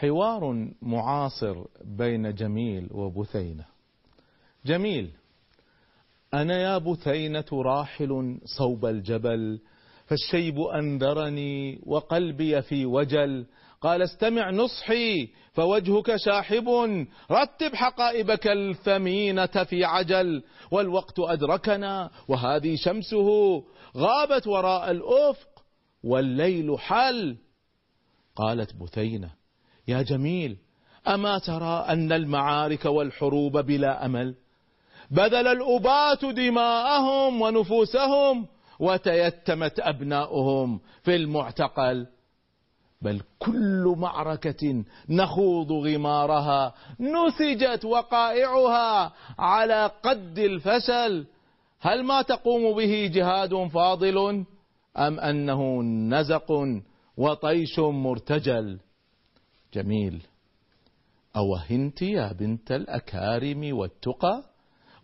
حوار معاصر بين جميل وبثينة. جميل أنا يا بثينة راحل صوب الجبل فالشيب أنذرني وقلبي في وجل. قال استمع نصحي فوجهك شاحب رتب حقائبك الثمينة في عجل. والوقت أدركنا وهذه شمسه غابت وراء الأفق والليل حل. قالت بثينة يا جميل أما ترى أن المعارك والحروب بلا أمل؟ بذل الأبات دماءهم ونفوسهم وتيتمت أبناؤهم في المعتقل. بل كل معركة نخوض غمارها نسجت وقائعها على قد الفشل. هل ما تقوم به جهاد فاضل أم أنه نزق وطيش مرتجل؟ جميل. أوهنت يا بنت الأكارم والتقى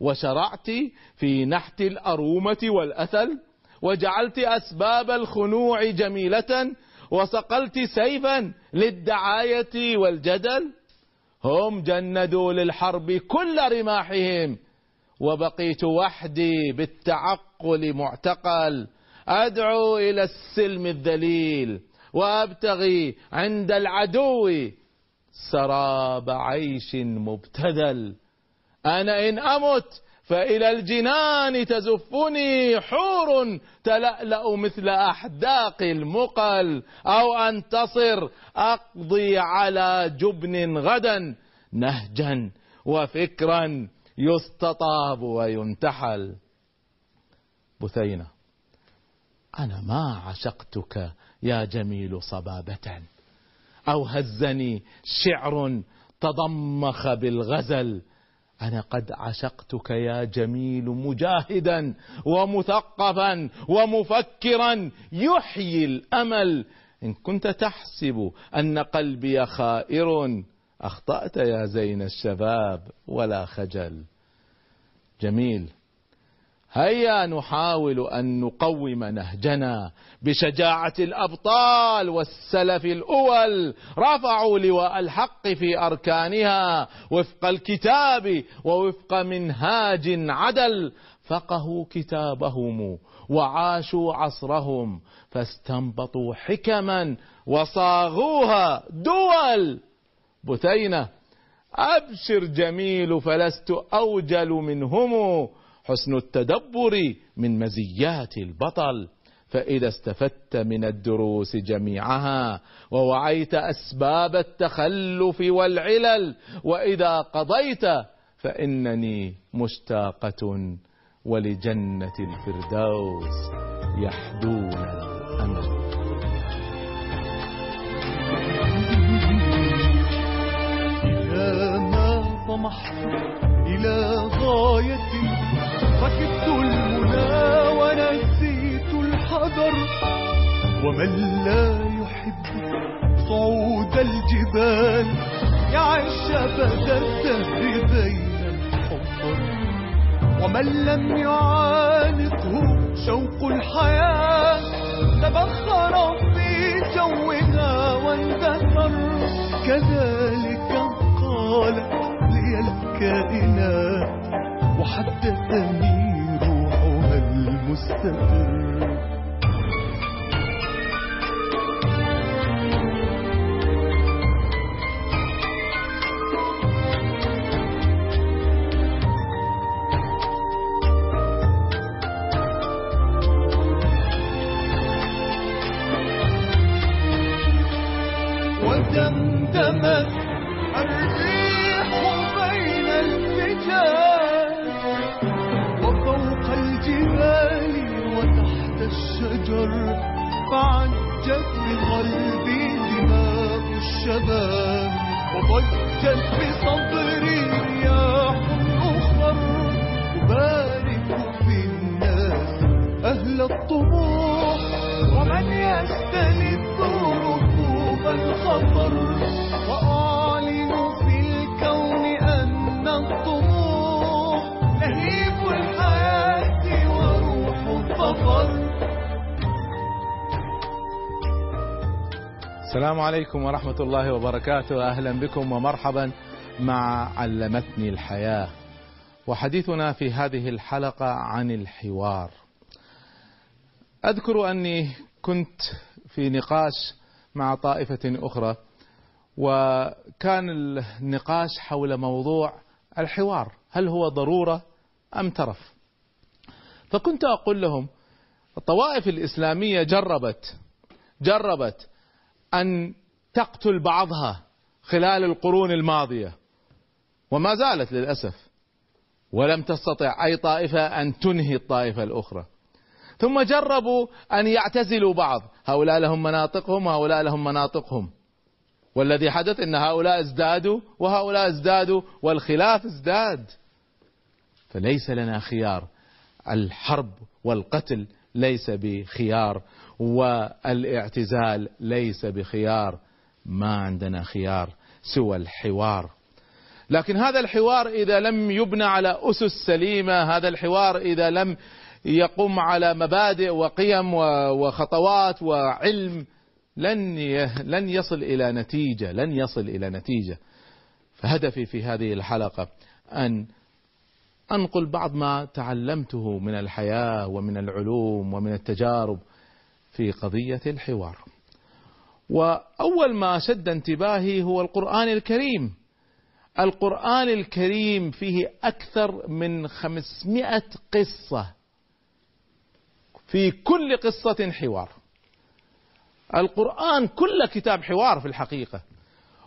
وشرعت في نحت الأرومة والأثل وجعلت أسباب الخنوع جميلة وصقلت سيفا للدعاية والجدل. هم جندوا للحرب كل رماحهم وبقيت وحدي بالتعقل معتقل. أدعو إلى السلم الذليل. وأبتغي عند العدو سراب عيش مبتذل. أنا إن أمت فإلى الجنان تزفني حور تلألأ مثل أحداق المقل أو أنتصر أقضي على جبن غدا نهجا وفكرا يستطاب وينتحل. بثينة أنا ما عشقتك يا جميل صبابة. أو هزني شعر تضمخ بالغزل. أنا قد عشقتك يا جميل مجاهدا ومثقفا ومفكرا. يحيي الأمل. إن كنت تحسب أن قلبي خائر أخطأت يا زين الشباب ولا خجل. جميل. هيا نحاول أن نقوم نهجنا بشجاعة الأبطال والسلف الأول. رفعوا لواء الحق في أركانها وفق الكتاب ووفق منهاج عدل. فقهوا كتابهم وعاشوا عصرهم فاستنبطوا حكما وصاغوها. دول بثينة أبشر جميل فلست أوجل منهم. حسن التدبر من مزيات البطل. فإذا استفدت من الدروس جميعها ووعيت أسباب التخلف والعلل وإذا قضيت فإنني مشتاقة ولجنة الفردوس يحدون الأمل إذا ما طمحت إلى غاية ركبت المنى ونسيت الحذر. ومن لا يحب صعود الجبال يعيش أبد الدهر بين الحفر. ومن لم يعانقه شوق الحياة تبخر في جوها واندثر. كذلك قالت لي الكائنات وحدثني روحها المستقر. السلام عليكم ورحمة الله وبركاته. أهلا بكم ومرحبا مع علمتني الحياة. وحديثنا في هذه الحلقة عن الحوار. أذكر أني كنت في نقاش مع طائفة أخرى وكان النقاش حول موضوع الحوار. هل هو ضرورة أم ترف؟ فكنت أقول لهم الطوائف الإسلامية جربت جربت أن تقتل بعضها خلال القرون الماضية. وما زالت للأسف. ولم تستطع أي طائفة أن تنهي الطائفة الأخرى. ثم جربوا أن يعتزلوا بعض. هؤلاء لهم مناطقهم وهؤلاء لهم مناطقهم. والذي حدث أن هؤلاء ازدادوا وهؤلاء ازدادوا والخلاف ازداد. فليس لنا خيار. الحرب والقتل ليس بخيار. والاعتزال ليس بخيار ما عندنا خيار سوى الحوار. لكن هذا الحوار إذا لم يبنى على أسس سليمة هذا الحوار إذا لم يقوم على مبادئ وقيم وخطوات وعلم لن لن يصل إلى نتيجة لن يصل إلى نتيجة. فهدفي في هذه الحلقة أن أنقل بعض ما تعلمته من الحياة ومن العلوم ومن التجارب في قضية الحوار. وأول ما شد انتباهي هو القرآن الكريم. القرآن الكريم فيه أكثر من خمسمائة قصة في كل قصة حوار. القرآن كل كتاب حوار في الحقيقة.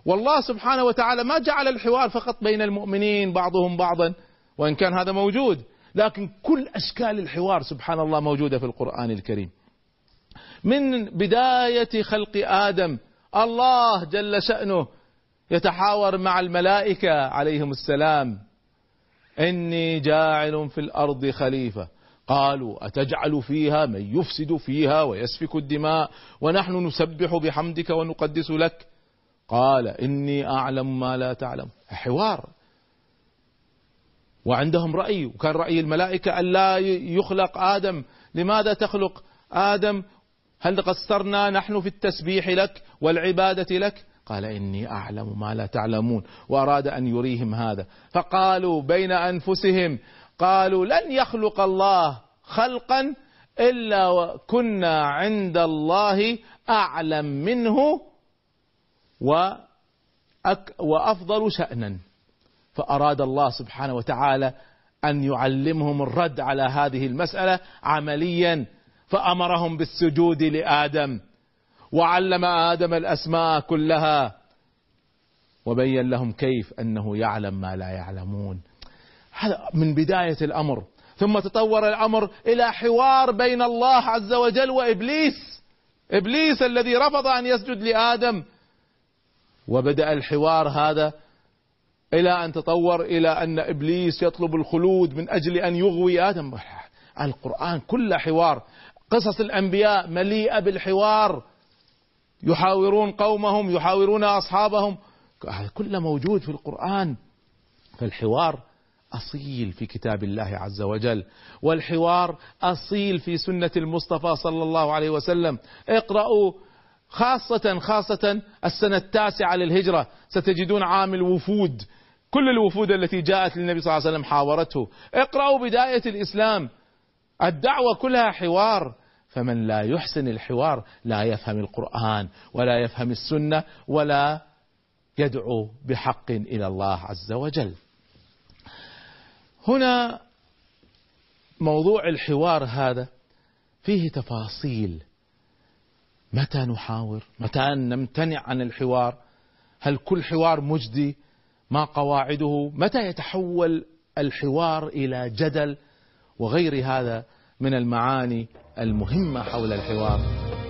والله سبحانه وتعالى ما جعل الحوار فقط بين المؤمنين بعضهم بعضا وإن كان هذا موجود لكن كل أشكال الحوار سبحان الله موجودة في القرآن الكريم. من بداية خلق آدم الله جل شأنه يتحاور مع الملائكة عليهم السلام. إني جاعل في الأرض خليفة. قالوا أتجعل فيها من يفسد فيها ويسفك الدماء ونحن نسبح بحمدك ونقدس لك؟ قال إني أعلم ما لا تعلم. حوار. وعندهم رأي وكان رأي الملائكة أن لا يخلق آدم. لماذا تخلق آدم؟ هل قصرنا نحن في التسبيح لك والعبادة لك؟ قال إني أعلم ما لا تعلمون وأراد أن يريهم هذا. فقالوا بين أنفسهم قالوا لن يخلق الله خلقا إلا وكنا عند الله أعلم منه وأفضل شأنا. فأراد الله سبحانه وتعالى أن يعلمهم الرد على هذه المسألة عمليا. فأمرهم بالسجود لآدم وعلم آدم الأسماء كلها وبين لهم كيف أنه يعلم ما لا يعلمون. هذا من بداية الأمر. ثم تطور الأمر إلى حوار بين الله عز وجل وإبليس إبليس الذي رفض أن يسجد لآدم. وبدأ الحوار هذا إلى أن تطور إلى أن إبليس يطلب الخلود من أجل أن يغوي آدم. القرآن كله حوار. قصص الأنبياء مليئة بالحوار. يحاورون قومهم يحاورون أصحابهم. كله موجود في القرآن. فالحوار أصيل في كتاب الله عز وجل. والحوار أصيل في سنة المصطفى صلى الله عليه وسلم. اقرأوا خاصة خاصة السنة التاسعة للهجرة. ستجدون عام الوفود. كل الوفود التي جاءت للنبي صلى الله عليه وسلم حاورته. اقرأوا بداية الإسلام. الدعوة كلها حوار. فمن لا يحسن الحوار لا يفهم القرآن ولا يفهم السنة ولا يدعو بحق إلى الله عز وجل. هنا موضوع الحوار هذا فيه تفاصيل. متى نحاور؟ متى نمتنع عن الحوار؟ هل كل حوار مجدي؟ ما قواعده؟ متى يتحول الحوار إلى جدل؟ وغير هذا من المعاني المهمة حول الحوار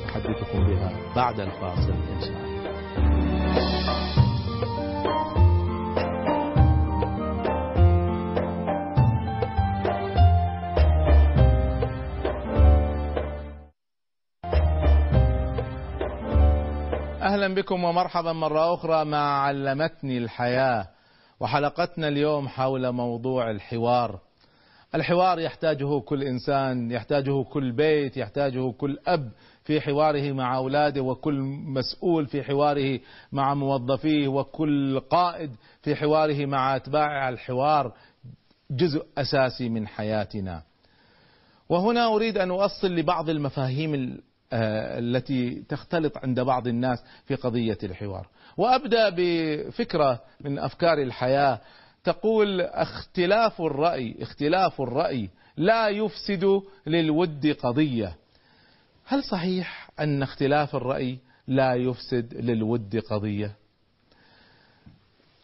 أحدثكم بها بعد الفاصل إن شاء الله أهلا بكم ومرحبا مرة أخرى مع علمتني الحياة وحلقتنا اليوم حول موضوع الحوار. الحوار يحتاجه كل إنسان، يحتاجه كل بيت، يحتاجه كل أب في حواره مع أولاده وكل مسؤول في حواره مع موظفيه وكل قائد في حواره مع أتباعه الحوار جزء أساسي من حياتنا. وهنا أريد أن أؤصل لبعض المفاهيم آه، التي تختلط عند بعض الناس في قضية الحوار. وأبدأ بفكرة من أفكار الحياة تقول اختلاف الرأي اختلاف الرأي لا يفسد للود قضية. هل صحيح أن اختلاف الرأي لا يفسد للود قضية؟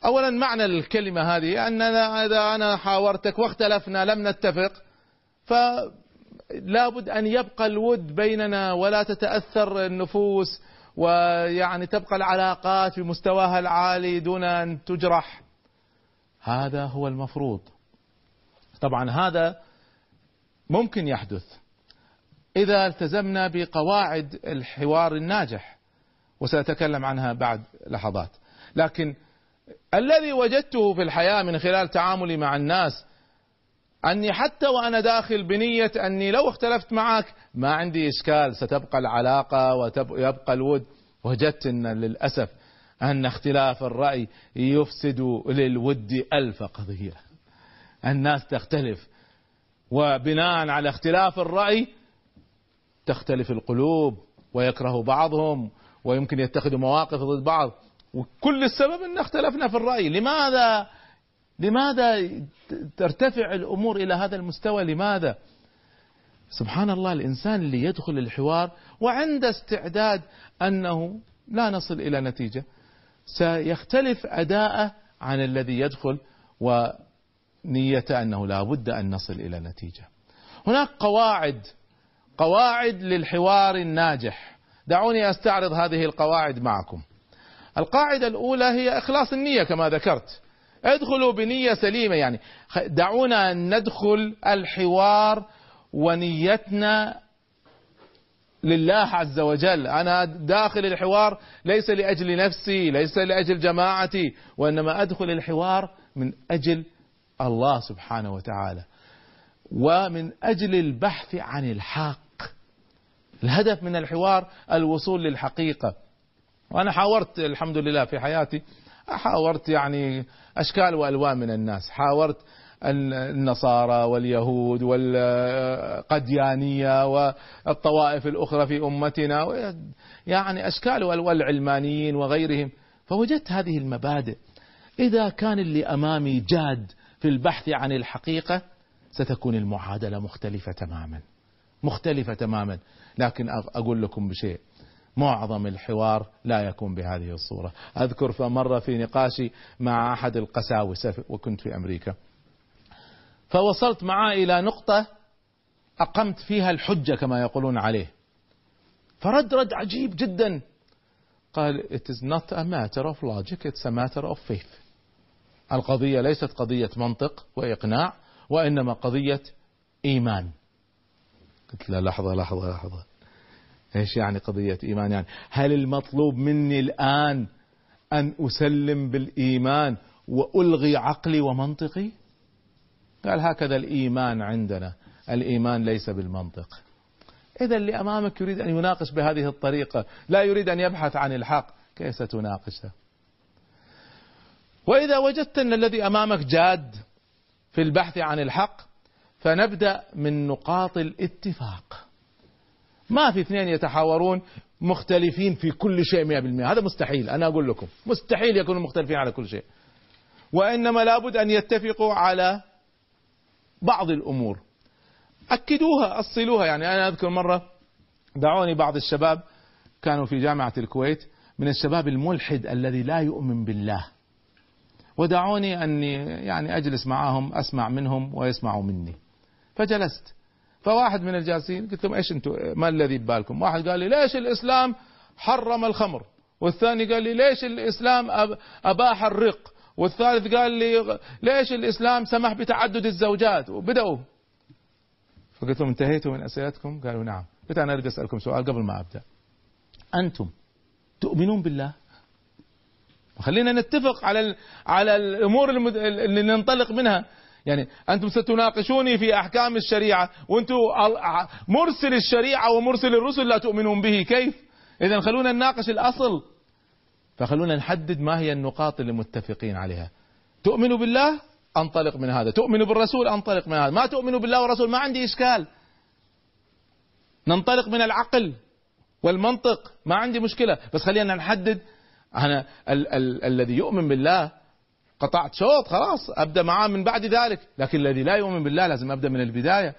أولا معنى الكلمة هذه أننا إذا أنا حاورتك واختلفنا لم نتفق فلا بد أن يبقى الود بيننا ولا تتأثر النفوس ويعني تبقى العلاقات في مستواها العالي دون أن تجرح. هذا هو المفروض. طبعا هذا ممكن يحدث. إذا التزمنا بقواعد الحوار الناجح وسأتكلم عنها بعد لحظات. لكن الذي وجدته في الحياة من خلال تعاملي مع الناس أني حتى وأنا داخل بنية أني لو اختلفت معك ما عندي إشكال. ستبقى العلاقة ويبقى الود. وجدت أن للأسف أن اختلاف الرأي يفسد للود ألف قضية. الناس تختلف وبناء على اختلاف الرأي تختلف القلوب ويكره بعضهم ويمكن يتخذوا مواقف ضد بعض. وكل السبب إن اختلفنا في الرأي. لماذا؟ لماذا ترتفع الأمور إلى هذا المستوى؟ لماذا؟ سبحان الله الإنسان اللي يدخل الحوار وعنده استعداد أنه لا نصل إلى نتيجة. سيختلف أداءه عن الذي يدخل ونيته أنه لا بد أن نصل إلى نتيجة. هناك قواعد قواعد للحوار الناجح. دعوني أستعرض هذه القواعد معكم. القاعدة الأولى هي إخلاص النية كما ذكرت. ادخلوا بنية سليمة يعني. دعونا ندخل الحوار ونيتنا لله عز وجل. أنا داخل الحوار ليس لأجل نفسي ليس لأجل جماعتي وإنما أدخل الحوار من أجل الله سبحانه وتعالى ومن أجل البحث عن الحق. الهدف من الحوار الوصول للحقيقة. وأنا حاورت الحمد لله في حياتي حاورت يعني أشكال وألوان من الناس حاورت النصارى واليهود والقديانية والطوائف الأخرى في أمتنا يعني أشكال والعلمانيين وغيرهم فوجدت هذه المبادئ. إذا كان اللي أمامي جاد في البحث عن الحقيقة ستكون المعادلة مختلفة تماما. مختلفة تماما. لكن أقول لكم بشيء معظم الحوار لا يكون بهذه الصورة. أذكر فمرة في نقاشي مع أحد القساوسة وكنت في أمريكا. فوصلت معاه إلى نقطة أقمت فيها الحجة كما يقولون عليه. فرد رد عجيب جدا. قال it is not a matter of logic it's a matter of faith. القضية ليست قضية منطق وإقناع وإنما قضية إيمان. قلت له لحظة لحظة لحظة. إيش يعني قضية إيمان يعني؟ هل المطلوب مني الآن أن أسلم بالإيمان وألغي عقلي ومنطقي؟ قال هكذا الإيمان عندنا. الإيمان ليس بالمنطق. إذا اللي أمامك يريد أن يناقش بهذه الطريقة لا يريد أن يبحث عن الحق كيف ستناقشه وإذا وجدت أن الذي أمامك جاد في البحث عن الحق فنبدأ من نقاط الاتفاق. ما في اثنين يتحاورون مختلفين في كل شيء 100% هذا مستحيل أنا أقول لكم مستحيل يكونوا مختلفين على كل شيء. وإنما لابد أن يتفقوا على بعض الأمور. أكدوها أصلوها. يعني أنا أذكر مرة دعوني بعض الشباب كانوا في جامعة الكويت من الشباب الملحد الذي لا يؤمن بالله. ودعوني أني يعني أجلس معهم أسمع منهم ويسمعوا مني. فجلست. فواحد من الجالسين قلت لهم إيش أنتم ما الذي ببالكم واحد قال لي ليش الإسلام حرم الخمر؟ والثاني قال لي ليش الإسلام أباح الرق؟ والثالث قال لي ليش الإسلام سمح بتعدد الزوجات؟ وبدأوا. فقلت لهم انتهيتوا من أسئلتكم؟ قالوا نعم. قلت أنا أريد أسألكم سؤال قبل ما أبدأ. أنتم تؤمنون بالله؟ خلينا نتفق على على الأمور اللي ننطلق منها. يعني أنتم ستناقشوني في أحكام الشريعة وأنتم مرسل الشريعة ومرسل الرسل لا تؤمنون به. كيف؟ إذا خلونا نناقش الأصل. فخلونا نحدد ما هي النقاط اللي متفقين عليها. تؤمنوا بالله؟ أنطلق من هذا. تؤمنوا بالرسول؟ أنطلق من هذا. ما تؤمنوا بالله والرسول؟ ما عندي إشكال. ننطلق من العقل والمنطق. ما عندي مشكلة. بس خلينا نحدد. أنا ال- ال- الذي يؤمن بالله قطعت شوط خلاص أبدأ معاه من بعد ذلك. لكن الذي لا يؤمن بالله لازم أبدأ من البداية.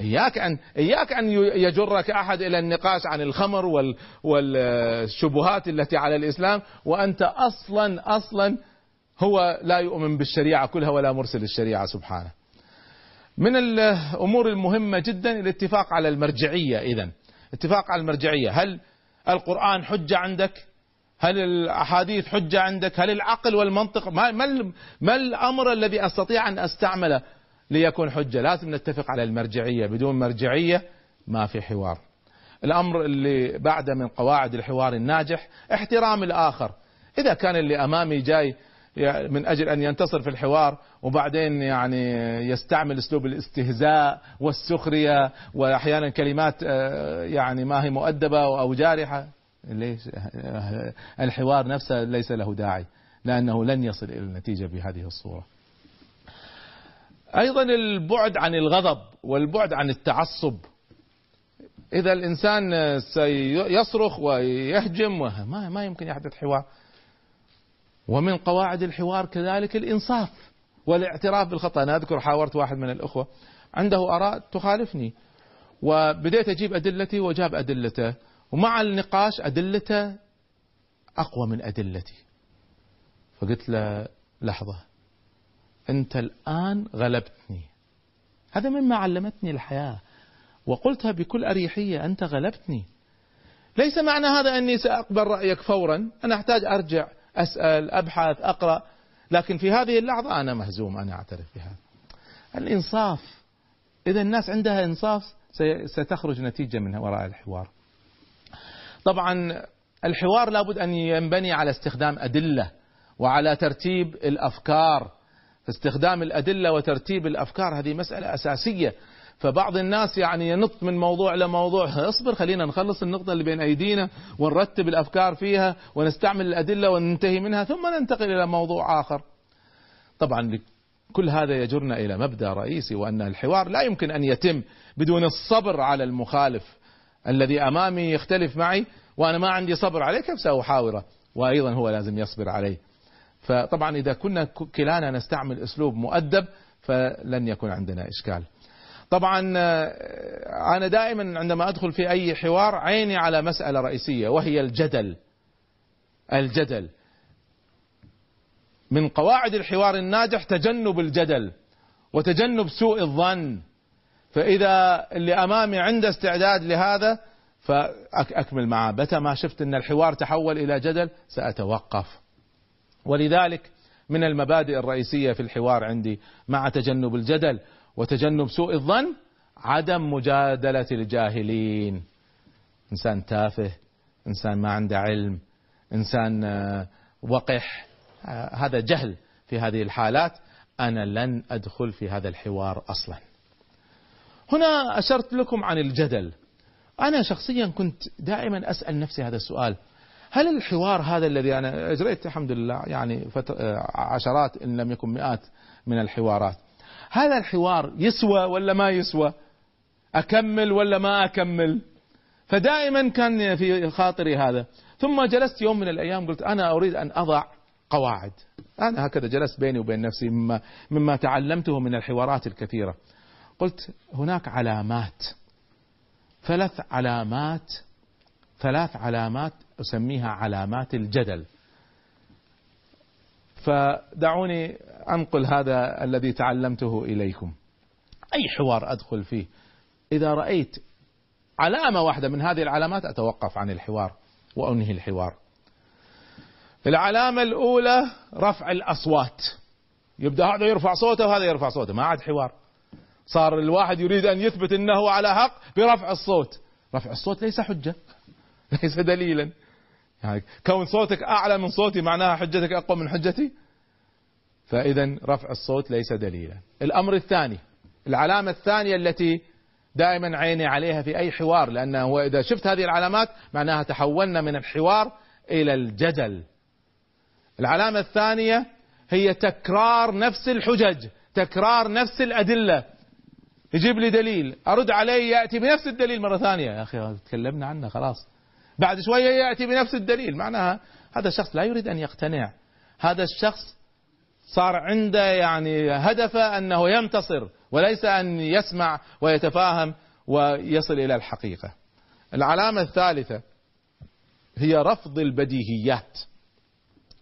إياك أن إياك أن يجرك أحد إلى النقاش عن الخمر وال والشبهات التي على الإسلام وأنت أصلا أصلا هو لا يؤمن بالشريعة كلها ولا مرسل الشريعة سبحانه. من الأمور المهمة جدا الاتفاق على المرجعية. إذا اتفاق على المرجعية. هل القرآن حجة عندك؟ هل الأحاديث حجة عندك؟ هل العقل والمنطق؟ ما, ما, ما الأمر الذي أستطيع أن أستعمله؟ ليكون حجة. لازم نتفق على المرجعية. بدون مرجعية ما في حوار. الأمر اللي بعده من قواعد الحوار الناجح احترام الآخر. إذا كان اللي أمامي جاي من أجل أن ينتصر في الحوار وبعدين يعني يستعمل أسلوب الاستهزاء والسخرية وأحيانا كلمات آه، يعني ما هي مؤدبة أو جارحة ليش؟ الحوار نفسه ليس له داعي لأنه لن يصل إلى النتيجة بهذه الصورة. أيضا البعد عن الغضب والبعد عن التعصب. إذا الإنسان سيصرخ ويهجم ما ما يمكن يحدث حوار ومن قواعد الحوار كذلك الإنصاف والاعتراف بالخطأ. أنا أذكر حاورت واحد من الأخوة. عنده آراء تخالفني. وبديت أجيب أدلتي وجاب أدلته. ومع النقاش أدلته أقوى من أدلتي. فقلت له لحظة. أنت الآن غلبتني. هذا مما علمتني الحياة. وقلتها بكل أريحية أنت غلبتني. ليس معنى هذا أني سأقبل رأيك فورا. أنا أحتاج أرجع أسأل أبحث أقرأ. لكن في هذه اللحظة أنا مهزوم أنا أعترف بهذا الإنصاف إذا الناس عندها إنصاف ستخرج نتيجة من وراء الحوار. طبعا الحوار لابد أن ينبني على استخدام أدلة وعلى ترتيب الأفكار. استخدام الأدلة وترتيب الأفكار هذه مسألة أساسية. فبعض الناس يعني ينط من موضوع لموضوع اصبر خلينا نخلص النقطة اللي بين أيدينا ونرتب الأفكار فيها ونستعمل الأدلة وننتهي منها ثم ننتقل إلى موضوع آخر. طبعا كل هذا يجرنا إلى مبدأ رئيسي وأن الحوار لا يمكن أن يتم بدون الصبر على المخالف الذي أمامي يختلف معي وأنا ما عندي صبر عليه كيف سأحاوره؟ وأيضا هو لازم يصبر علي فطبعا إذا كنا كلانا نستعمل أسلوب مؤدب فلن يكون عندنا إشكال. طبعا آه، أنا دائما عندما أدخل في أي حوار عيني على مسألة رئيسية وهي الجدل. الجدل. من قواعد الحوار الناجح تجنب الجدل وتجنب سوء الظن. فإذا اللي أمامي عنده استعداد لهذا فأكمل معه متى ما شفت أن الحوار تحول إلى جدل سأتوقف. ولذلك من المبادئ الرئيسية في الحوار عندي مع تجنب الجدل وتجنب سوء الظن عدم مجادلة الجاهلين. إنسان تافه إنسان ما عنده علم إنسان آه، وقح. آه، هذا جهل في هذه الحالات. أنا لن أدخل في هذا الحوار أصلا. هنا أشرت لكم عن الجدل. أنا شخصيا كنت دائما أسأل نفسي هذا السؤال. هل الحوار هذا الذي أنا أجريت؟ الحمد لله يعني آه، عشرات إن لم يكن مئات من الحوارات. هذا الحوار يسوى ولا ما يسوى؟ أكمل ولا ما أكمل؟ فدائما كان في خاطري هذا. ثم جلست يوم من الأيام قلت أنا أريد أن أضع قواعد. أنا هكذا جلست بيني وبين نفسي مما, مما تعلمته من الحوارات الكثيرة. قلت هناك علامات ثلاث علامات ثلاث علامات أسميها علامات الجدل. فدعوني أنقل هذا الذي تعلمته إليكم. أي حوار أدخل فيه؟ إذا رأيت علامة واحدة من هذه العلامات أتوقف عن الحوار وأنهي الحوار. العلامة الأولى رفع الأصوات. يبدأ هذا يرفع صوته وهذا يرفع صوته ما عاد حوار. صار الواحد يريد أن يثبت أنه على حق برفع الصوت. رفع الصوت ليس حجة. ليس دليلا. يعني كون صوتك أعلى من صوتي معناها حجتك أقوى من حجتي؟ فإذا رفع الصوت ليس دليلا. الأمر الثاني العلامة الثانية التي دائما عيني عليها في أي حوار لأنه إذا شفت هذه العلامات معناها تحولنا من الحوار إلى الجدل العلامة الثانية هي تكرار نفس الحجج تكرار نفس الأدلة. يجيب لي دليل. أرد عليه يأتي بنفس الدليل مرة ثانية. يا أخي تكلمنا عنه خلاص. بعد شوية يأتي بنفس الدليل. معناها هذا الشخص لا يريد أن يقتنع. هذا الشخص صار عنده يعني هدفه أنه ينتصر وليس أن يسمع ويتفاهم ويصل إلى الحقيقة. العلامة الثالثة هي رفض البديهيات.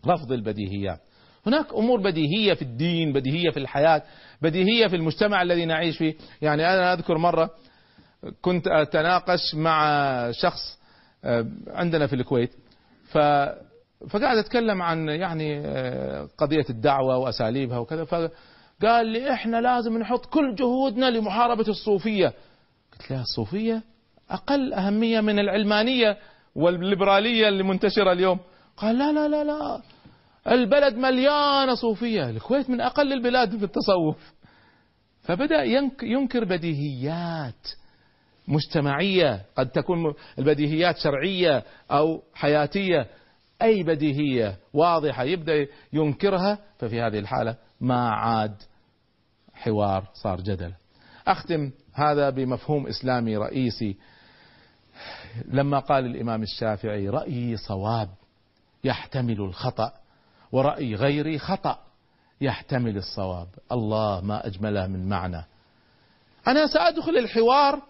رفض البديهيات. هناك أمور بديهية في الدين، بديهية في الحياة، بديهية في المجتمع الذي نعيش فيه، يعني أنا أذكر مرة كنت أتناقش مع شخص عندنا في الكويت. ف فقاعد أتكلم عن يعني آه، قضية الدعوة وأساليبها وكذا. فقال لي إحنا لازم نحط كل جهودنا لمحاربة الصوفية. قلت له الصوفيه أقل أهمية من العلمانية والليبرالية اللي منتشرة اليوم. قال لا لا لا لا البلد مليانة صوفية. الكويت من أقل البلاد في التصوف. فبدأ ينكر بديهيات. مجتمعية قد تكون البديهيات شرعية أو حياتية. أي بديهية واضحة يبدأ ينكرها ففي هذه الحالة ما عاد حوار صار جدل. أختم هذا بمفهوم إسلامي رئيسي. لما قال الإمام الشافعي رأيي صواب يحتمل الخطأ ورأي غيري خطأ يحتمل الصواب. الله ما أجمله من معنى. أنا سأدخل الحوار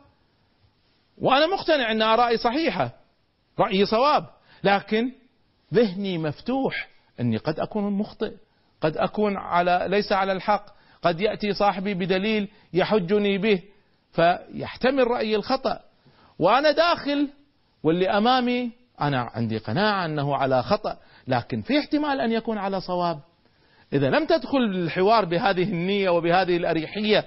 وأنا مقتنع أن آرائي صحيحة رأيي صواب لكن ذهني مفتوح أني قد أكون مخطئ قد أكون على ليس على الحق قد يأتي صاحبي بدليل يحجني به فيحتمل رأيي الخطأ. وأنا داخل واللي أمامي أنا عندي قناعة أنه على خطأ لكن في احتمال أن يكون على صواب. إذا لم تدخل الحوار بهذه النية وبهذه الأريحية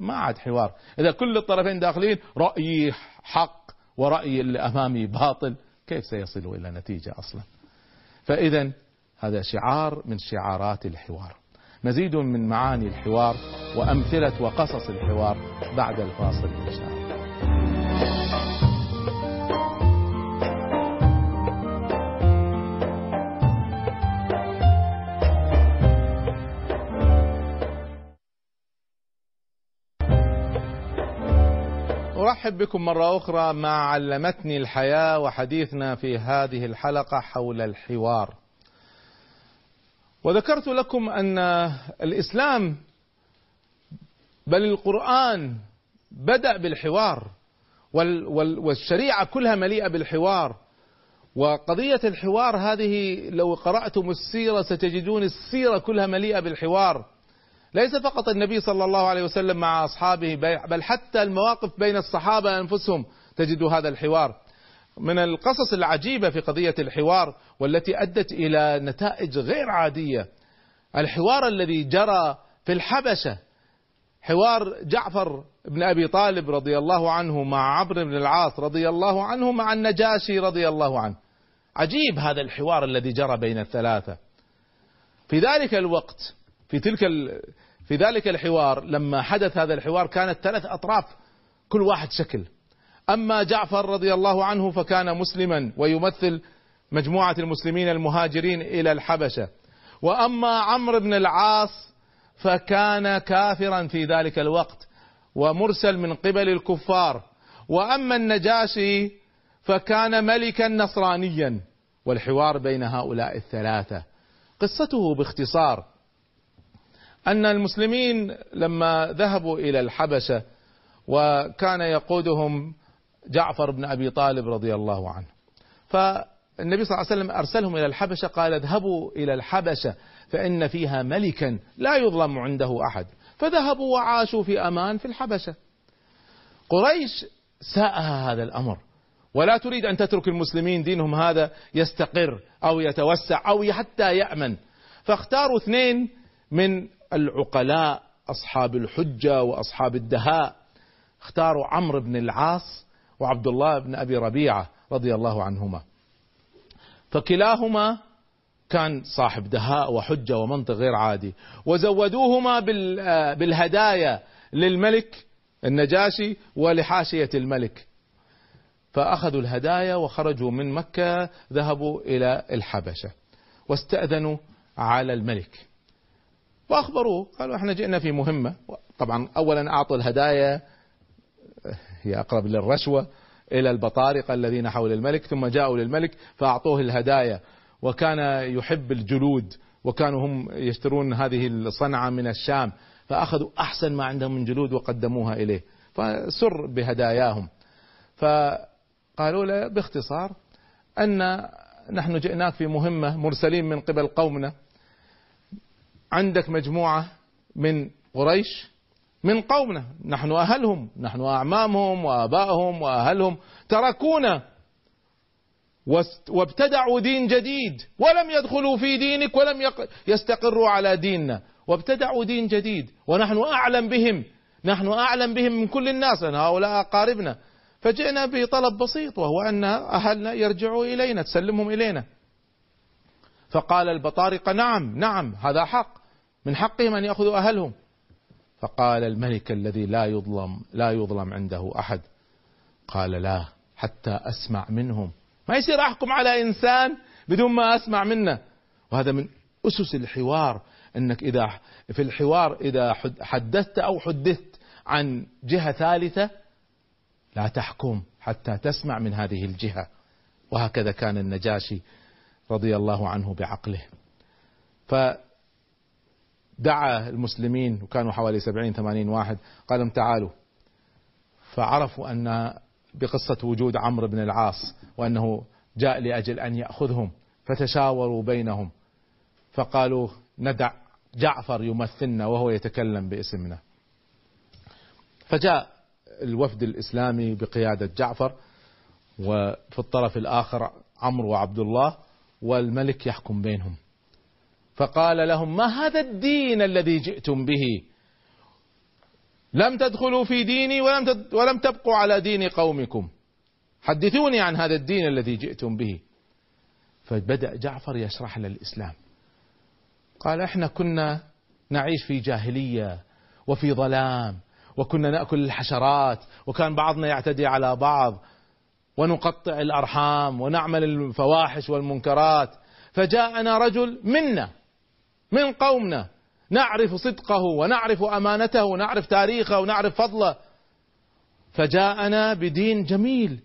ما عاد حوار. إذا كل الطرفين داخلين رأيي حق ورأيي اللي أمامي باطل كيف سيصلوا إلى نتيجة أصلا؟ فإذا هذا شعار من شعارات الحوار. مزيد من معاني الحوار وأمثلة وقصص الحوار بعد الفاصل إن شاء الله. أرحب بكم مرة أخرى مع علمتني الحياة وحديثنا في هذه الحلقة حول الحوار. وذكرت لكم أن الإسلام بل القرآن بدأ بالحوار والشريعة كلها مليئة بالحوار وقضية الحوار هذه لو قرأتم السيرة ستجدون السيرة كلها مليئة بالحوار ليس فقط النبي صلى الله عليه وسلم مع أصحابه بل حتى المواقف بين الصحابة أنفسهم تجد هذا الحوار. من القصص العجيبة في قضية الحوار والتي أدت إلى نتائج غير عادية الحوار الذي جرى في الحبشة. حوار جعفر بن أبي طالب رضي الله عنه مع عمرو بن العاص رضي الله عنه مع النجاشي رضي الله عنه. عجيب هذا الحوار الذي جرى بين الثلاثة. في ذلك الوقت في تلك في ذلك الحوار لما حدث هذا الحوار كانت ثلاث أطراف كل واحد شكل. أما جعفر رضي الله عنه فكان مسلما ويمثل مجموعة المسلمين المهاجرين إلى الحبشة. وأما عمرو بن العاص فكان كافرا في ذلك الوقت ومرسل من قبل الكفار. وأما النجاشي فكان ملكا نصرانيا والحوار بين هؤلاء الثلاثة. قصته باختصار أن المسلمين لما ذهبوا إلى الحبشة وكان يقودهم جعفر بن أبي طالب رضي الله عنه. فالنبي صلى الله عليه وسلم أرسلهم إلى الحبشة قال اذهبوا إلى الحبشة فإن فيها ملكا لا يظلم عنده أحد. فذهبوا وعاشوا في أمان في الحبشة. قريش ساءها هذا الأمر. ولا تريد أن تترك المسلمين دينهم هذا يستقر أو يتوسع أو حتى يأمن. فاختاروا اثنين من العقلاء أصحاب الحجة وأصحاب الدهاء. اختاروا عمرو بن العاص وعبد الله بن أبي ربيعة رضي الله عنهما. فكلاهما كان صاحب دهاء وحجة ومنطق غير عادي. وزودوهما بالهدايا للملك النجاشي ولحاشية الملك. فأخذوا الهدايا وخرجوا من مكة ذهبوا إلى الحبشة واستأذنوا على الملك. وأخبروه. قالوا إحنا جئنا في مهمة. طبعا أولا أعطوا الهدايا هي أقرب للرشوة إلى البطارقة الذين حول الملك ثم جاءوا للملك فأعطوه الهدايا. وكان يحب الجلود وكانوا هم يشترون هذه الصنعة من الشام فأخذوا أحسن ما عندهم من جلود وقدموها إليه. فسر بهداياهم. فقالوا له باختصار أن نحن جئناك في مهمة مرسلين من قبل قومنا. عندك مجموعة من قريش من قومنا. نحن أهلهم نحن أعمامهم وآبائهم وأهلهم. تركونا وابتدعوا دين جديد. ولم يدخلوا في دينك ولم يستقروا على ديننا. وابتدعوا دين جديد. ونحن أعلم بهم. نحن أعلم بهم من كل الناس. أن هؤلاء أقاربنا فجئنا بطلب بسيط وهو أن أهلنا يرجعوا إلينا تسلمهم إلينا. فقال البطارقة نعم نعم هذا حق. من حقهم أن يأخذوا أهلهم. فقال الملك الذي لا يظلم لا يظلم عنده أحد قال لا حتى أسمع منهم. ما يصير أحكم على إنسان بدون ما أسمع منه. وهذا من أسس الحوار أنك إذا في الحوار إذا حدثت أو حدثت عن جهة ثالثة لا تحكم حتى تسمع من هذه الجهة. وهكذا كان النجاشي رضي الله عنه بعقله. فدعا المسلمين وكانوا حوالي سبعين ثمانين واحد قال لهم تعالوا. فعرفوا أن بقصة وجود عمرو بن العاص وأنه جاء لأجل أن يأخذهم فتشاوروا بينهم. فقالوا ندع جعفر يمثلنا وهو يتكلم باسمنا. فجاء الوفد الإسلامي بقيادة جعفر وفي الطرف الآخر عمرو وعبد الله والملك يحكم بينهم. فقال لهم ما هذا الدين الذي جئتم به؟ لم تدخلوا في ديني ولم ولم تبقوا على دين قومكم. حدثوني عن هذا الدين الذي جئتم به. فبدأ جعفر يشرح للإسلام. الإسلام قال إحنا كنا نعيش في جاهلية وفي ظلام وكنا نأكل الحشرات وكان بعضنا يعتدي على بعض ونقطع الأرحام ونعمل الفواحش والمنكرات. فجاءنا رجل منا من قومنا نعرف صدقه ونعرف أمانته ونعرف تاريخه ونعرف فضله. فجاءنا بدين جميل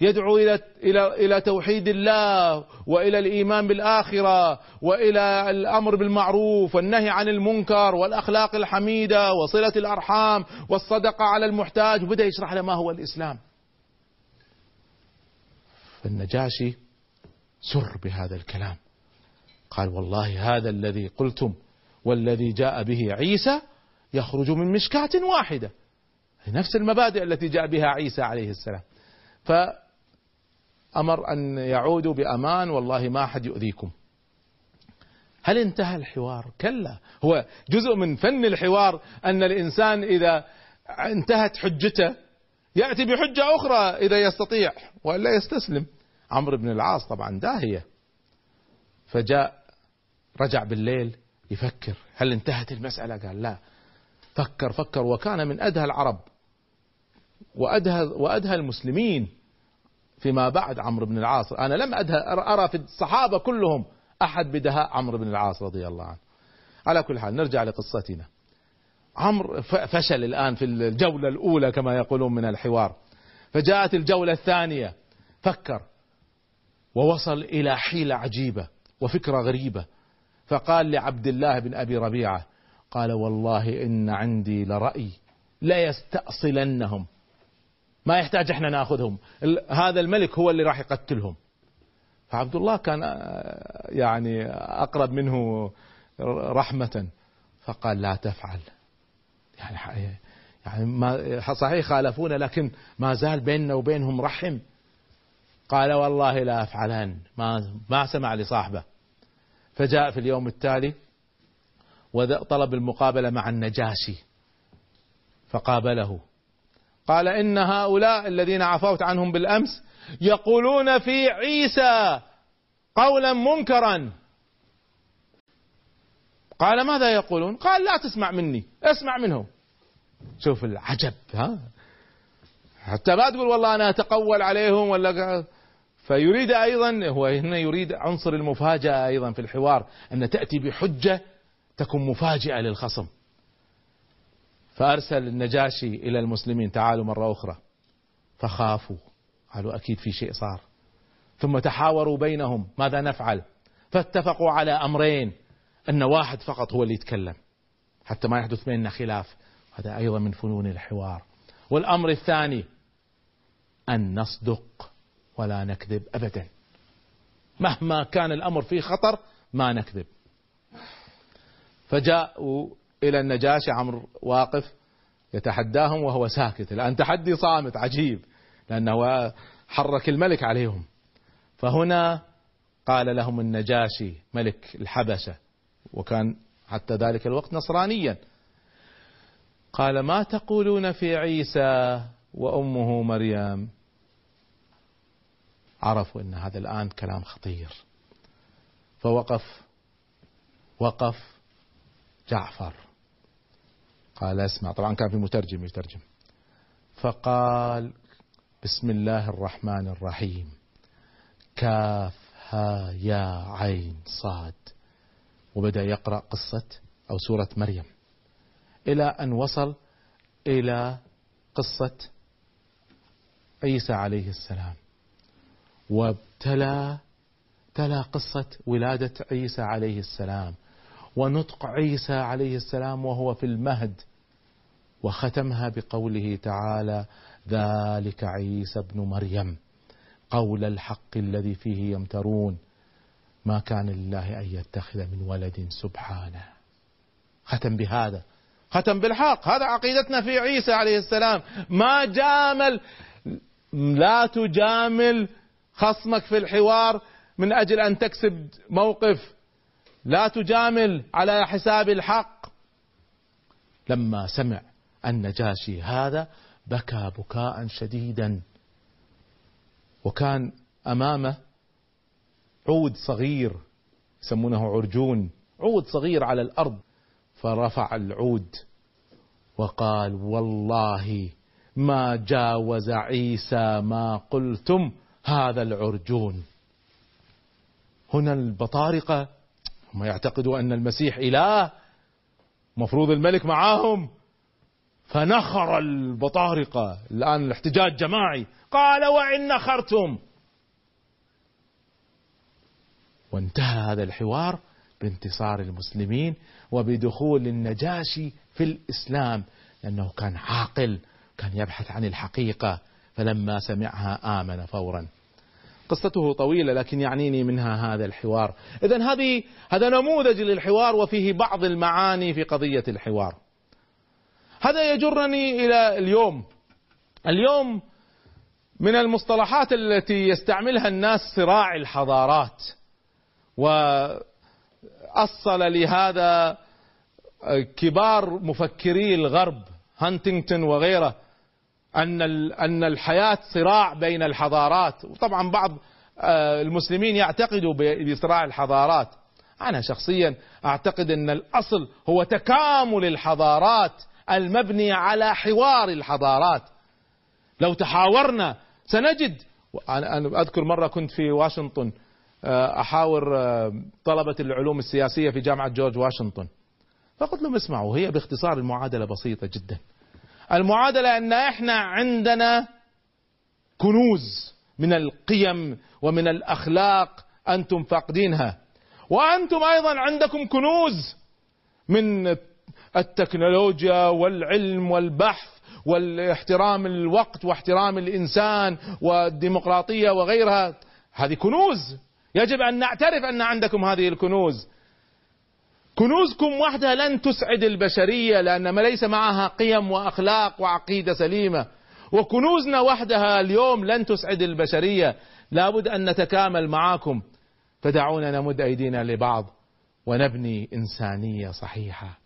يدعو إلى إلى إلى توحيد الله وإلى الإيمان بالآخرة وإلى الأمر بالمعروف والنهي عن المنكر والأخلاق الحميدة وصلة الأرحام والصدقة على المحتاج. وبدأ يشرح له ما هو الإسلام. فالنجاشي سر بهذا الكلام. قال والله هذا الذي قلتم والذي جاء به عيسى يخرج من مشكاة واحدة. نفس المبادئ التي جاء بها عيسى عليه السلام. فأمر أن يعودوا بأمان والله ما أحد يؤذيكم. هل انتهى الحوار؟ كلا. هو جزء من فن الحوار أن الإنسان إذا انتهت حجته يأتي بحجة أخرى إذا يستطيع وإلا يستسلم. عمرو بن العاص طبعا داهية. فجاء رجع بالليل يفكر هل انتهت المسألة؟ قال لا. فكر فكر. وكان من أدهى العرب وأدهى, وأدهى المسلمين فيما بعد عمرو بن العاص. أنا لم أدهى أرى في الصحابة كلهم أحد بدهاء عمرو بن العاص رضي الله عنه. على كل حال نرجع لقصتنا. عمرو فشل الآن في الجولة الأولى كما يقولون من الحوار. فجاءت الجولة الثانية. فكر. ووصل إلى حيلة عجيبة وفكرة غريبة. فقال لعبد الله بن أبي ربيعة قال والله إن عندي لرأي لا يستأصلنهم ما يحتاج إحنا ناخذهم. هذا الملك هو اللي راح يقتلهم. فعبد الله كان آه، يعني أقرب منه رحمة. فقال لا تفعل. يعني يعني ما صحيح خالفونا لكن ما زال بيننا وبينهم رحم. قال والله لا أفعلن. ما ما سمع لصاحبه. فجاء في اليوم التالي وطلب المقابلة مع النجاشي. فقابله. قال إن هؤلاء الذين عفوت عنهم بالأمس يقولون في عيسى قولا منكرا. قال ماذا يقولون؟ قال لا تسمع مني اسمع منهم. شوف العجب ها؟ حتى ما تقول والله أنا أتقول عليهم ولا فيريد أيضا هو هنا يريد عنصر المفاجأة أيضا في الحوار أن تأتي بحجة تكون مفاجئة للخصم. فأرسل النجاشي إلى المسلمين تعالوا مرة أخرى. فخافوا قالوا أكيد في شيء صار. ثم تحاوروا بينهم ماذا نفعل؟ فاتفقوا على أمرين أن واحد فقط هو اللي يتكلم. حتى ما يحدث بيننا خلاف هذا أيضا من فنون الحوار. والأمر الثاني أن نصدق ولا نكذب ابدا. مهما كان الأمر فيه خطر ما نكذب. فجاءوا إلى النجاشي عمرو واقف يتحداهم وهو ساكت. الان تحدي صامت عجيب لأنه حرك الملك عليهم. فهنا قال لهم النجاشي ملك الحبشة وكان حتى ذلك الوقت نصرانيا. قال ما تقولون في عيسى وأمه مريم؟ عرفوا إن هذا الآن كلام خطير. فوقف وقف جعفر. قال اسمع طبعا كان في مترجم يترجم. فقال بسم الله الرحمن الرحيم. كاف ها يا عين صاد. وبدأ يقرأ قصة أو سورة مريم. إلى أن وصل إلى قصة عيسى عليه السلام. وابتلى تلا قصة ولادة عيسى عليه السلام. ونطق عيسى عليه السلام وهو في المهد وختمها بقوله تعالى ذلك عيسى ابن مريم قول الحق الذي فيه يمترون. ما كان لله أن يتخذ من ولد سبحانه. ختم بهذا. ختم بالحق. هذا عقيدتنا في عيسى عليه السلام. ما جامل لا تجامل خصمك في الحوار من أجل أن تكسب موقف لا تجامل على حساب الحق. لما سمع النجاشي هذا بكى بكاء شديدا وكان أمامه عود صغير يسمونه عرجون عود صغير على الأرض. فرفع العود وقال والله ما جاوز عيسى ما قلتم. هذا العرجون. هنا البطارقه هم يعتقدوا أن المسيح إله مفروض الملك معاهم. فنخر البطارقه الآن الاحتجاج جماعي. قال وإن نخرتم. وانتهى هذا الحوار بانتصار المسلمين وبدخول النجاشي في الإسلام لأنه كان عاقل كان يبحث عن الحقيقة. فلما سمعها آمن فورا. قصته طويلة لكن يعنيني منها هذا الحوار. إذا هذه هذا نموذج للحوار وفيه بعض المعاني في قضية الحوار. هذا يجرني إلى اليوم. اليوم من المصطلحات التي يستعملها الناس صراع الحضارات. وأصل لهذا كبار مفكري الغرب هانتنغتون وغيره أن أن الحياة صراع بين الحضارات. وطبعا بعض آه، المسلمين يعتقدوا بصراع الحضارات. أنا شخصيا أعتقد أن الأصل هو تكامل الحضارات المبني على حوار الحضارات. لو تحاورنا سنجد أنا أذكر مرة كنت في واشنطن آه، أحاور آه، طلبة العلوم السياسية في جامعة جورج واشنطن. فقلت لهم اسمعوا هي باختصار المعادلة بسيطة جدا. المعادلة أن إحنا عندنا كنوز من القيم ومن الأخلاق أنتم فاقدينها. وأنتم أيضا عندكم كنوز من التكنولوجيا والعلم والبحث والاحترام الوقت واحترام الإنسان والديمقراطية وغيرها. هذه كنوز. يجب أن نعترف أن عندكم هذه الكنوز. كنوزكم وحدها لن تسعد البشرية لأن ما ليس معها قيم وأخلاق وعقيدة سليمة. وكنوزنا وحدها اليوم لن تسعد البشرية. لابد أن نتكامل معاكم. فدعونا نمد أيدينا لبعض ونبني إنسانية صحيحة.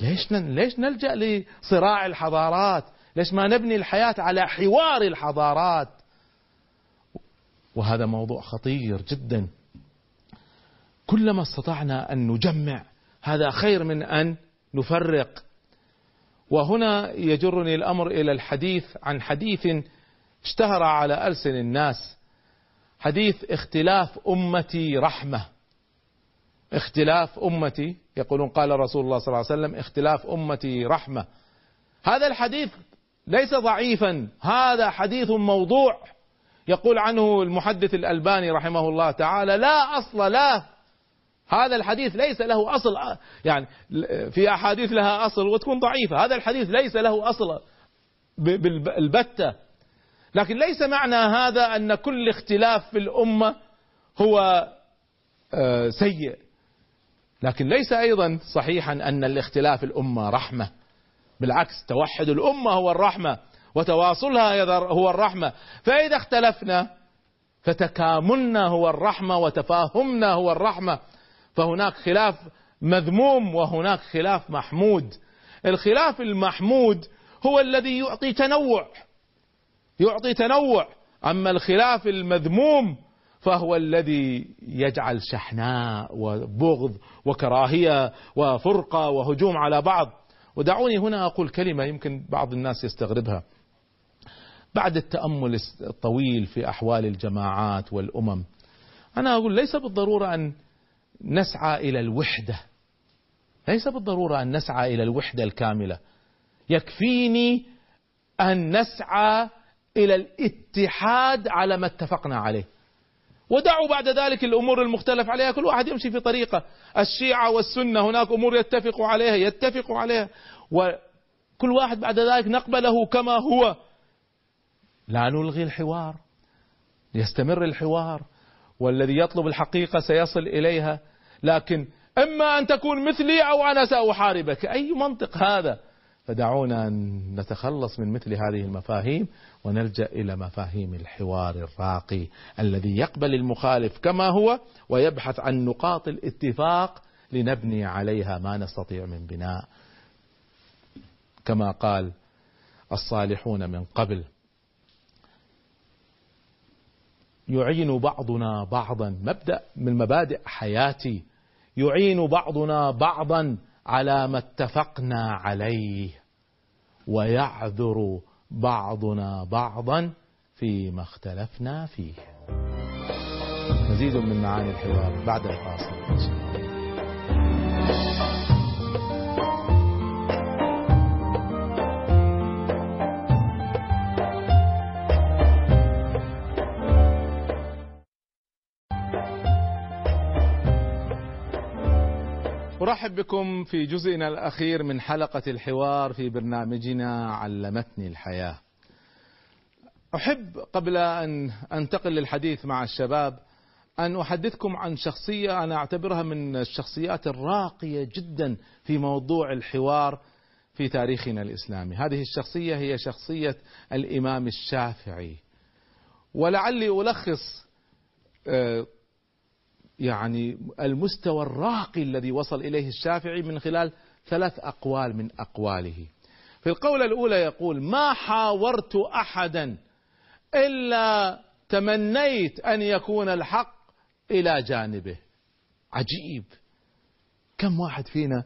ليش ليش نلجأ لصراع الحضارات؟ ليش ما نبني الحياة على حوار الحضارات؟ وهذا موضوع خطير جدا. كلما استطعنا أن نجمع هذا خير من أن نفرق. وهنا يجرني الأمر إلى الحديث عن حديث اشتهر على ألسن الناس. حديث اختلاف أمتي رحمة. اختلاف أمتي يقولون قال رسول الله صلى الله عليه وسلم اختلاف أمتي رحمة. هذا الحديث ليس ضعيفا هذا حديث موضوع. يقول عنه المحدث الألباني رحمه الله تعالى لا أصل له هذا الحديث ليس له أصل يعني في أحاديث لها أصل وتكون ضعيفة. هذا الحديث ليس له أصل بالبتة. لكن ليس معنى هذا أن كل اختلاف في الأمة هو آه، سيء. لكن ليس أيضا صحيحا أن الاختلاف الأمة رحمة. بالعكس توحد الأمة هو الرحمة وتواصلها هو الرحمة. فإذا اختلفنا فتكاملنا هو الرحمة وتفاهمنا هو الرحمة. فهناك خلاف مذموم وهناك خلاف محمود. الخلاف المحمود هو الذي يعطي تنوع يعطي تنوع. أما الخلاف المذموم فهو الذي يجعل شحناء وبغض وكراهية وفرقة وهجوم على بعض. ودعوني هنا أقول كلمة يمكن بعض الناس يستغربها. بعد التأمل الطويل في أحوال الجماعات والأمم أنا أقول ليس بالضرورة أن نسعى إلى الوحدة. ليس بالضرورة أن نسعى إلى الوحدة الكاملة. يكفيني أن نسعى إلى الاتحاد على ما اتفقنا عليه. ودعوا بعد ذلك الأمور المختلف عليها. كل واحد يمشي في طريقة. الشيعة والسنة هناك أمور يتفقوا عليها يتفقوا عليها. وكل واحد بعد ذلك نقبله كما هو. لا نلغي الحوار. يستمر الحوار. والذي يطلب الحقيقة سيصل إليها. لكن إما أن تكون مثلي أو أنا سأحاربك. أي منطق هذا؟ فدعونا نتخلص من مثل هذه المفاهيم ونلجأ إلى مفاهيم الحوار الراقي الذي يقبل المخالف كما هو ويبحث عن نقاط الاتفاق لنبني عليها ما نستطيع من بناء. كما قال الصالحون من قبل يعين بعضنا بعضا. مبدأ من مبادئ حياتي. يعين بعضنا بعضا على ما اتفقنا عليه. ويعذر بعضنا بعضا فيما اختلفنا فيه. مزيد من معاني الحوار بعد الفاصل. ارحب بكم في جزئنا الأخير من حلقة الحوار في برنامجنا علمتني الحياة. أحب قبل أن أنتقل للحديث مع الشباب أن أحدثكم عن شخصية أنا أعتبرها من الشخصيات الراقية جدا في موضوع الحوار في تاريخنا الإسلامي، هذه الشخصية هي شخصية الإمام الشافعي. ولعلي ألخص آه، يعني المستوى الراقي الذي وصل إليه الشافعي من خلال ثلاث أقوال من أقواله. في القولة الأولى يقول: ما حاورت أحدا إلا تمنيت أن يكون الحق إلى جانبه. عجيب. كم واحد فينا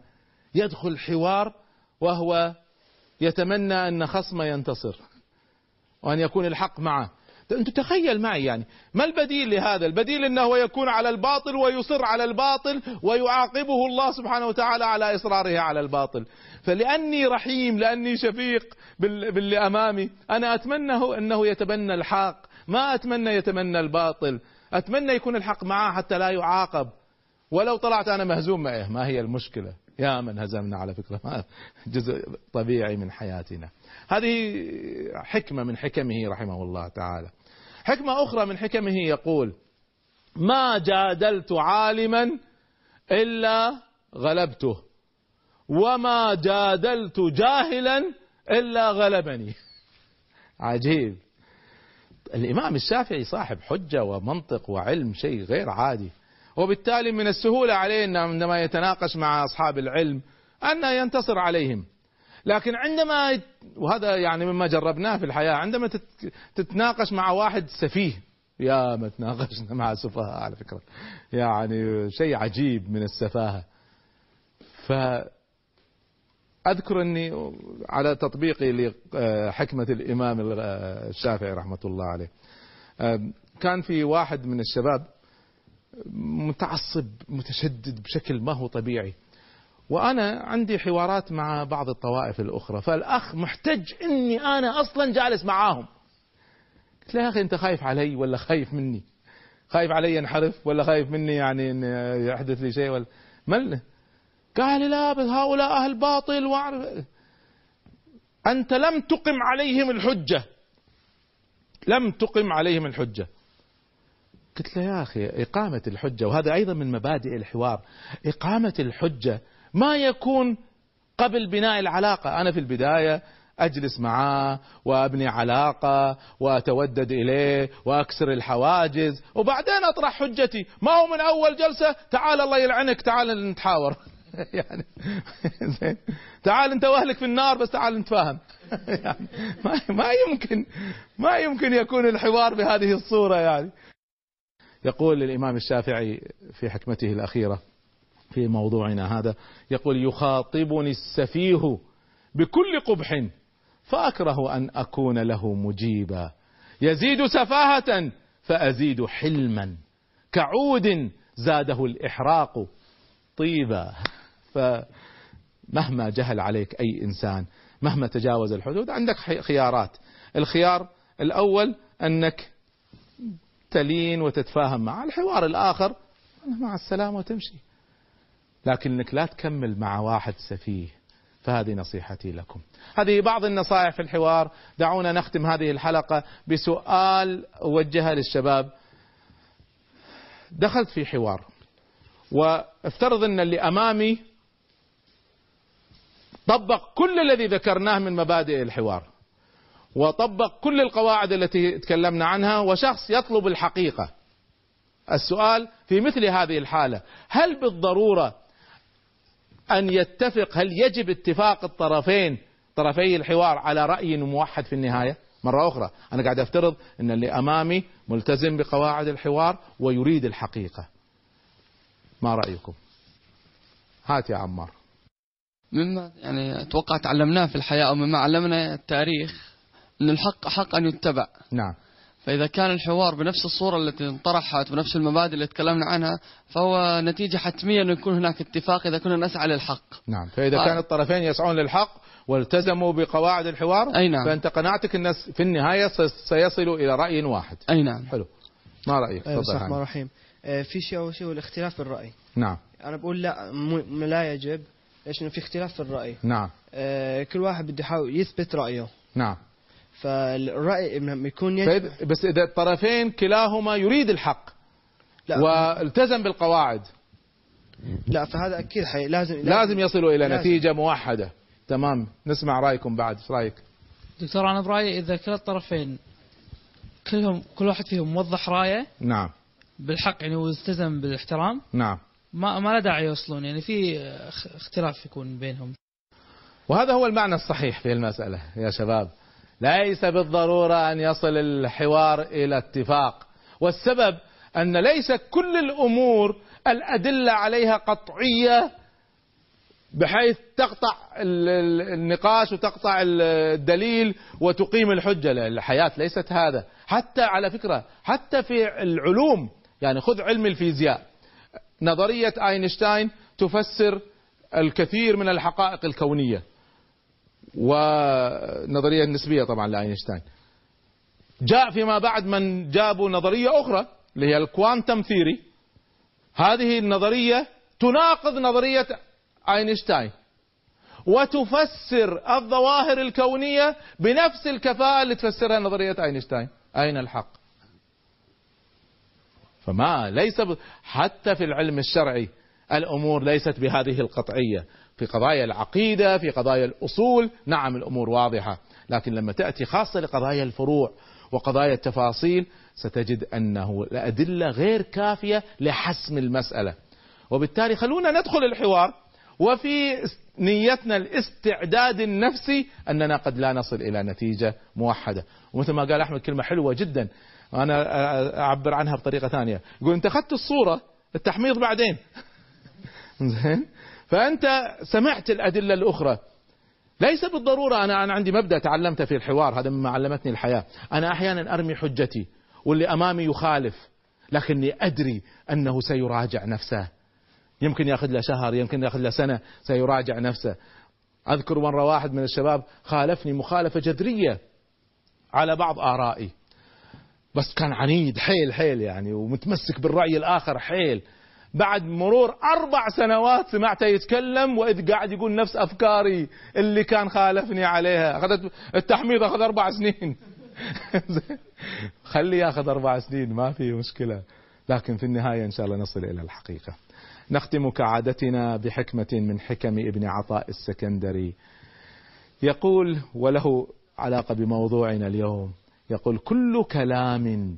يدخل حوار وهو يتمنى أن خصمه ينتصر وأن يكون الحق معه. أنت تخيل معي يعني ما البديل لهذا؟ البديل إنه يكون على الباطل ويصر على الباطل ويعاقبه الله سبحانه وتعالى على إصراره على الباطل. فلأني رحيم لأني شفيق باللي أمامي أنا أتمنى أنه يتبنى الحق ما أتمنى يتمنى الباطل. أتمنى يكون الحق معه حتى لا يعاقب. ولو طلعت أنا مهزوم معه ما هي المشكلة؟ يا من هزمنا على فكرة جزء طبيعي من حياتنا. هذه حكمة من حكمه رحمه الله تعالى. حكمة أخرى من حكمه يقول ما جادلت عالما إلا غلبته وما جادلت جاهلا إلا غلبني. عجيب. الإمام الشافعي صاحب حجة ومنطق وعلم شيء غير عادي وبالتالي من السهولة عليه عندما يتناقش مع أصحاب العلم أن ينتصر عليهم. لكن عندما وهذا يعني مما جربناه في الحياة عندما تتناقش مع واحد سفيه يا ما تناقشنا مع سفهاء على فكرة يعني شيء عجيب من السفاهة. أذكر أني على تطبيقي لحكمة الإمام الشافعي رحمة الله عليه كان في واحد من الشباب متعصب متشدد بشكل ما هو طبيعي. وأنا عندي حوارات مع بعض الطوائف الأخرى فالأخ محتج أني أنا أصلا جالس معاهم. قلت له يا أخي أنت خايف علي ولا خايف مني؟ خايف علي انحرف ولا خايف مني يعني أن يحدث لي شيء ولا؟ مل. قال لا بس هؤلاء أهل باطل وعرف أنت لم تقم عليهم الحجة. لم تقم عليهم الحجة. قلت له يا أخي إقامة الحجة وهذا أيضا من مبادئ الحوار. إقامة الحجة ما يكون قبل بناء العلاقة. أنا في البداية أجلس معاه وأبني علاقة وأتودد إليه وأكسر الحواجز وبعدين أطرح حجتي. ما هو من أول جلسة؟ تعال الله يلعنك تعال نتحاور. يعني زين. تعال أنت وأهلك في النار بس تعال نتفاهم. يعني ما, ما يمكن ما يمكن يكون الحوار بهذه الصورة يعني. يقول الإمام الشافعي في حكمته الأخيرة في موضوعنا هذا. يقول يخاطبني السفيه بكل قبح فأكره أن أكون له مجيبا. يزيد سفاهة فأزيد حلما. كعود زاده الإحراق طيبا. فمهما جهل عليك أي إنسان مهما تجاوز الحدود عندك خيارات. الخيار الأول أنك تلين وتتفاهم مع الحوار الآخر مع السلامة وتمشي. لكنك لا تكمل مع واحد سفيه. فهذه نصيحتي لكم. هذه بعض النصائح في الحوار. دعونا نختم هذه الحلقة بسؤال أوجهها للشباب. دخلت في حوار وافترض أن اللي أمامي طبق كل الذي ذكرناه من مبادئ الحوار وطبق كل القواعد التي تكلمنا عنها وشخص يطلب الحقيقة. السؤال في مثل هذه الحالة هل بالضرورة أن يتفق هل يجب اتفاق الطرفين طرفي الحوار على رأي موحد في النهاية مرة أخرى أنا قاعد أفترض أن اللي أمامي ملتزم بقواعد الحوار ويريد الحقيقة ما رأيكم هات يا عمار مما يعني أتوقع تعلمناه في الحياة أو مما علمنا التاريخ إن الحق حق أن يتبع. نعم. فإذا كان الحوار بنفس الصورة التي انطرحت بنفس المبادئ اللي تكلمنا عنها فهو نتيجة حتمية إنه يكون هناك اتفاق إذا كنا نسعى للحق. نعم، فإذا ف... كان الطرفين يسعون للحق والتزموا بقواعد الحوار أي نعم. فأنت قناعتك الناس في النهاية سيصلوا إلى رأي واحد. أي نعم. حلو. ما؟ تفضل بسم الله الرحمن الرحيم. في شيء أول شيء هو الاختلاف في الرأي. نعم. أنا بقول لا م... لا يجب ليش في اختلاف في الرأي نعم آه كل واحد بده يحاول يثبت رأيه نعم فالرأي لما يكون يجب بس إذا الطرفين كلاهما يريد الحق لا. والتزم بالقواعد. لا فهذا أكيد حي لازم لازم, يصلوا إلى لازم. نتيجة موحدة. تمام. نسمع رأيكم بعد. إيش رأيك؟ دكتور أنا برأيي إذا كلا الطرفين كلهم كل واحد فيهم موضح رأيه نعم. بالحق يعني والتزم بالاحترام نعم. ما ما له داعي يوصلون. يعني في اختلاف يكون بينهم. وهذا هو المعنى الصحيح في المسألة يا شباب. ليس بالضرورة أن يصل الحوار إلى اتفاق. والسبب أن ليس كل الأمور الأدلة عليها قطعية بحيث تقطع النقاش وتقطع الدليل وتقيم الحجة. الحياة ليست هذا. حتى على فكرة حتى في العلوم يعني خذ علم الفيزياء. نظرية أينشتاين تفسر الكثير من الحقائق الكونية. ونظرية النسبية طبعا لأينشتاين. جاء فيما بعد من جابوا نظرية أخرى اللي هي ال quantum theory هذه النظرية تناقض نظرية أينشتاين وتفسر الظواهر الكونية بنفس الكفاءة اللي تفسرها نظرية أينشتاين. أين الحق؟ فما ليس حتى في العلم الشرعي الأمور ليست بهذه القطعية. في قضايا العقيدة في قضايا الأصول. نعم الأمور واضحة لكن لما تأتي خاصة لقضايا الفروع وقضايا التفاصيل ستجد أنه الأدلة غير كافية لحسم المسألة. وبالتالي خلونا ندخل الحوار وفي نيتنا الاستعداد النفسي أننا قد لا نصل إلى نتيجة موحدة. ومثل ما قال أحمد كلمة حلوة جدا. أنا أعبر عنها بطريقة ثانية. يقول انت اخذت الصورة التحميض بعدين. زين؟ فأنت سمعت الأدلة الأخرى. ليس بالضرورة أنا أنا عندي مبدأ تعلمته في الحوار هذا مما علمتني الحياة. أنا أحيانا أرمي حجتي واللي أمامي يخالف لكني أدري أنه سيراجع نفسه. يمكن يأخذ له شهر يمكن يأخذ له سنة سيراجع نفسه. أذكر مرة واحد من الشباب خالفني مخالفة جذرية على بعض آرائي. بس كان عنيد حيل حيل يعني ومتمسك بالرأي الآخر حيل. بعد مرور أربع سنوات سمعته يتكلم وإذ قاعد يقول نفس أفكاري اللي كان خالفني عليها. أخذت التحميض أخذ أربع سنين. خلي ياخذ أربع سنين ما في مشكلة. لكن في النهاية إن شاء الله نصل إلى الحقيقة. نختم كعادتنا بحكمة من حكم ابن عطاء السكندري. يقول وله علاقة بموضوعنا اليوم. يقول كل كلام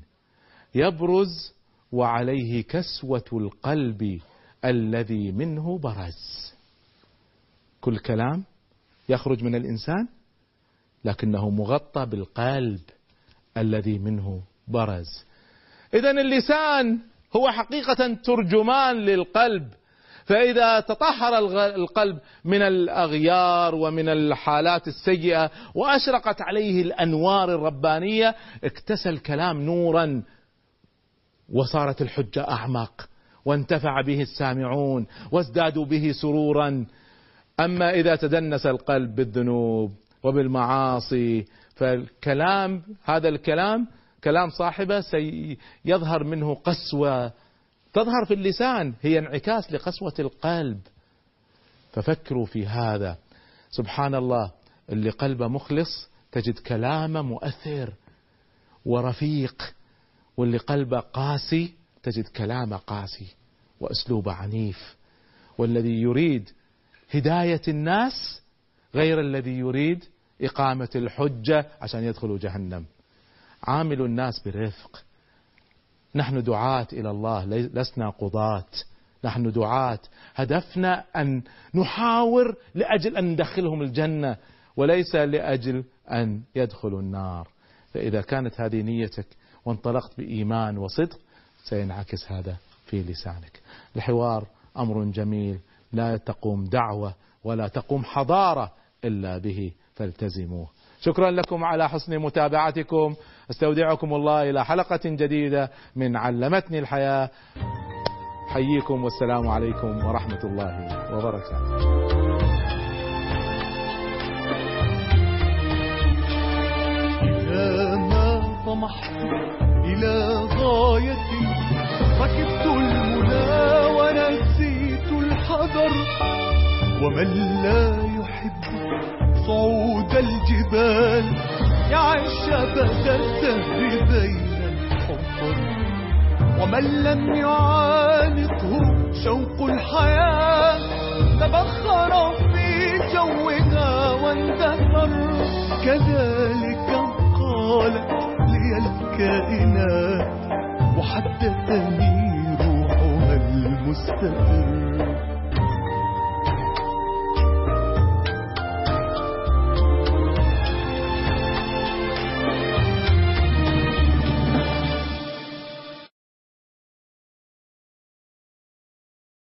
يبرز وعليه كسوة القلب الذي منه برز. كل كلام يخرج من الإنسان لكنه مغطى بالقلب الذي منه برز. إذا اللسان هو حقيقة ترجمان للقلب. فإذا تطهر القلب من الأغيار ومن الحالات السيئة وأشرقت عليه الأنوار الربانية اكتسى الكلام نورا وصارت الحجة أعمق وانتفع به السامعون وازدادوا به سرورا. أما إذا تدنس القلب بالذنوب وبالمعاصي فالكلام هذا الكلام كلام صاحبه سيظهر منه قسوة. تظهر في اللسان هي انعكاس لقسوة القلب. ففكروا في هذا. سبحان الله اللي قلبه مخلص تجد كلامه مؤثر ورفيق. واللي قلبه قاسي تجد كلامه قاسي واسلوبه عنيف. والذي يريد هداية الناس غير الذي يريد إقامة الحجة عشان يدخلوا جهنم. عاملوا الناس برفق. نحن دعاة إلى الله لسنا قضاة. نحن دعاة. هدفنا أن نحاور لأجل أن ندخلهم الجنة وليس لأجل أن يدخلوا النار. فإذا كانت هذه نيتك وانطلقت بإيمان وصدق سينعكس هذا في لسانك. الحوار أمر جميل لا تقوم دعوة ولا تقوم حضارة إلا به فالتزموه. شكرا لكم على حسن متابعتكم. أستودعكم الله إلى حلقة جديدة من علمتني الحياة. حييكم والسلام عليكم ورحمة الله وبركاته. طمحت إلى غاية ركبت المنى ونسيت الحذر. ومن لا يحب صعود الجبال يعيش أبد الدهر بين الحفر. ومن لم يعانقه شوق الحياة تبخر في جوها واندثر. كذلك قالت لي الكائنات وحدثني روحها المستقر.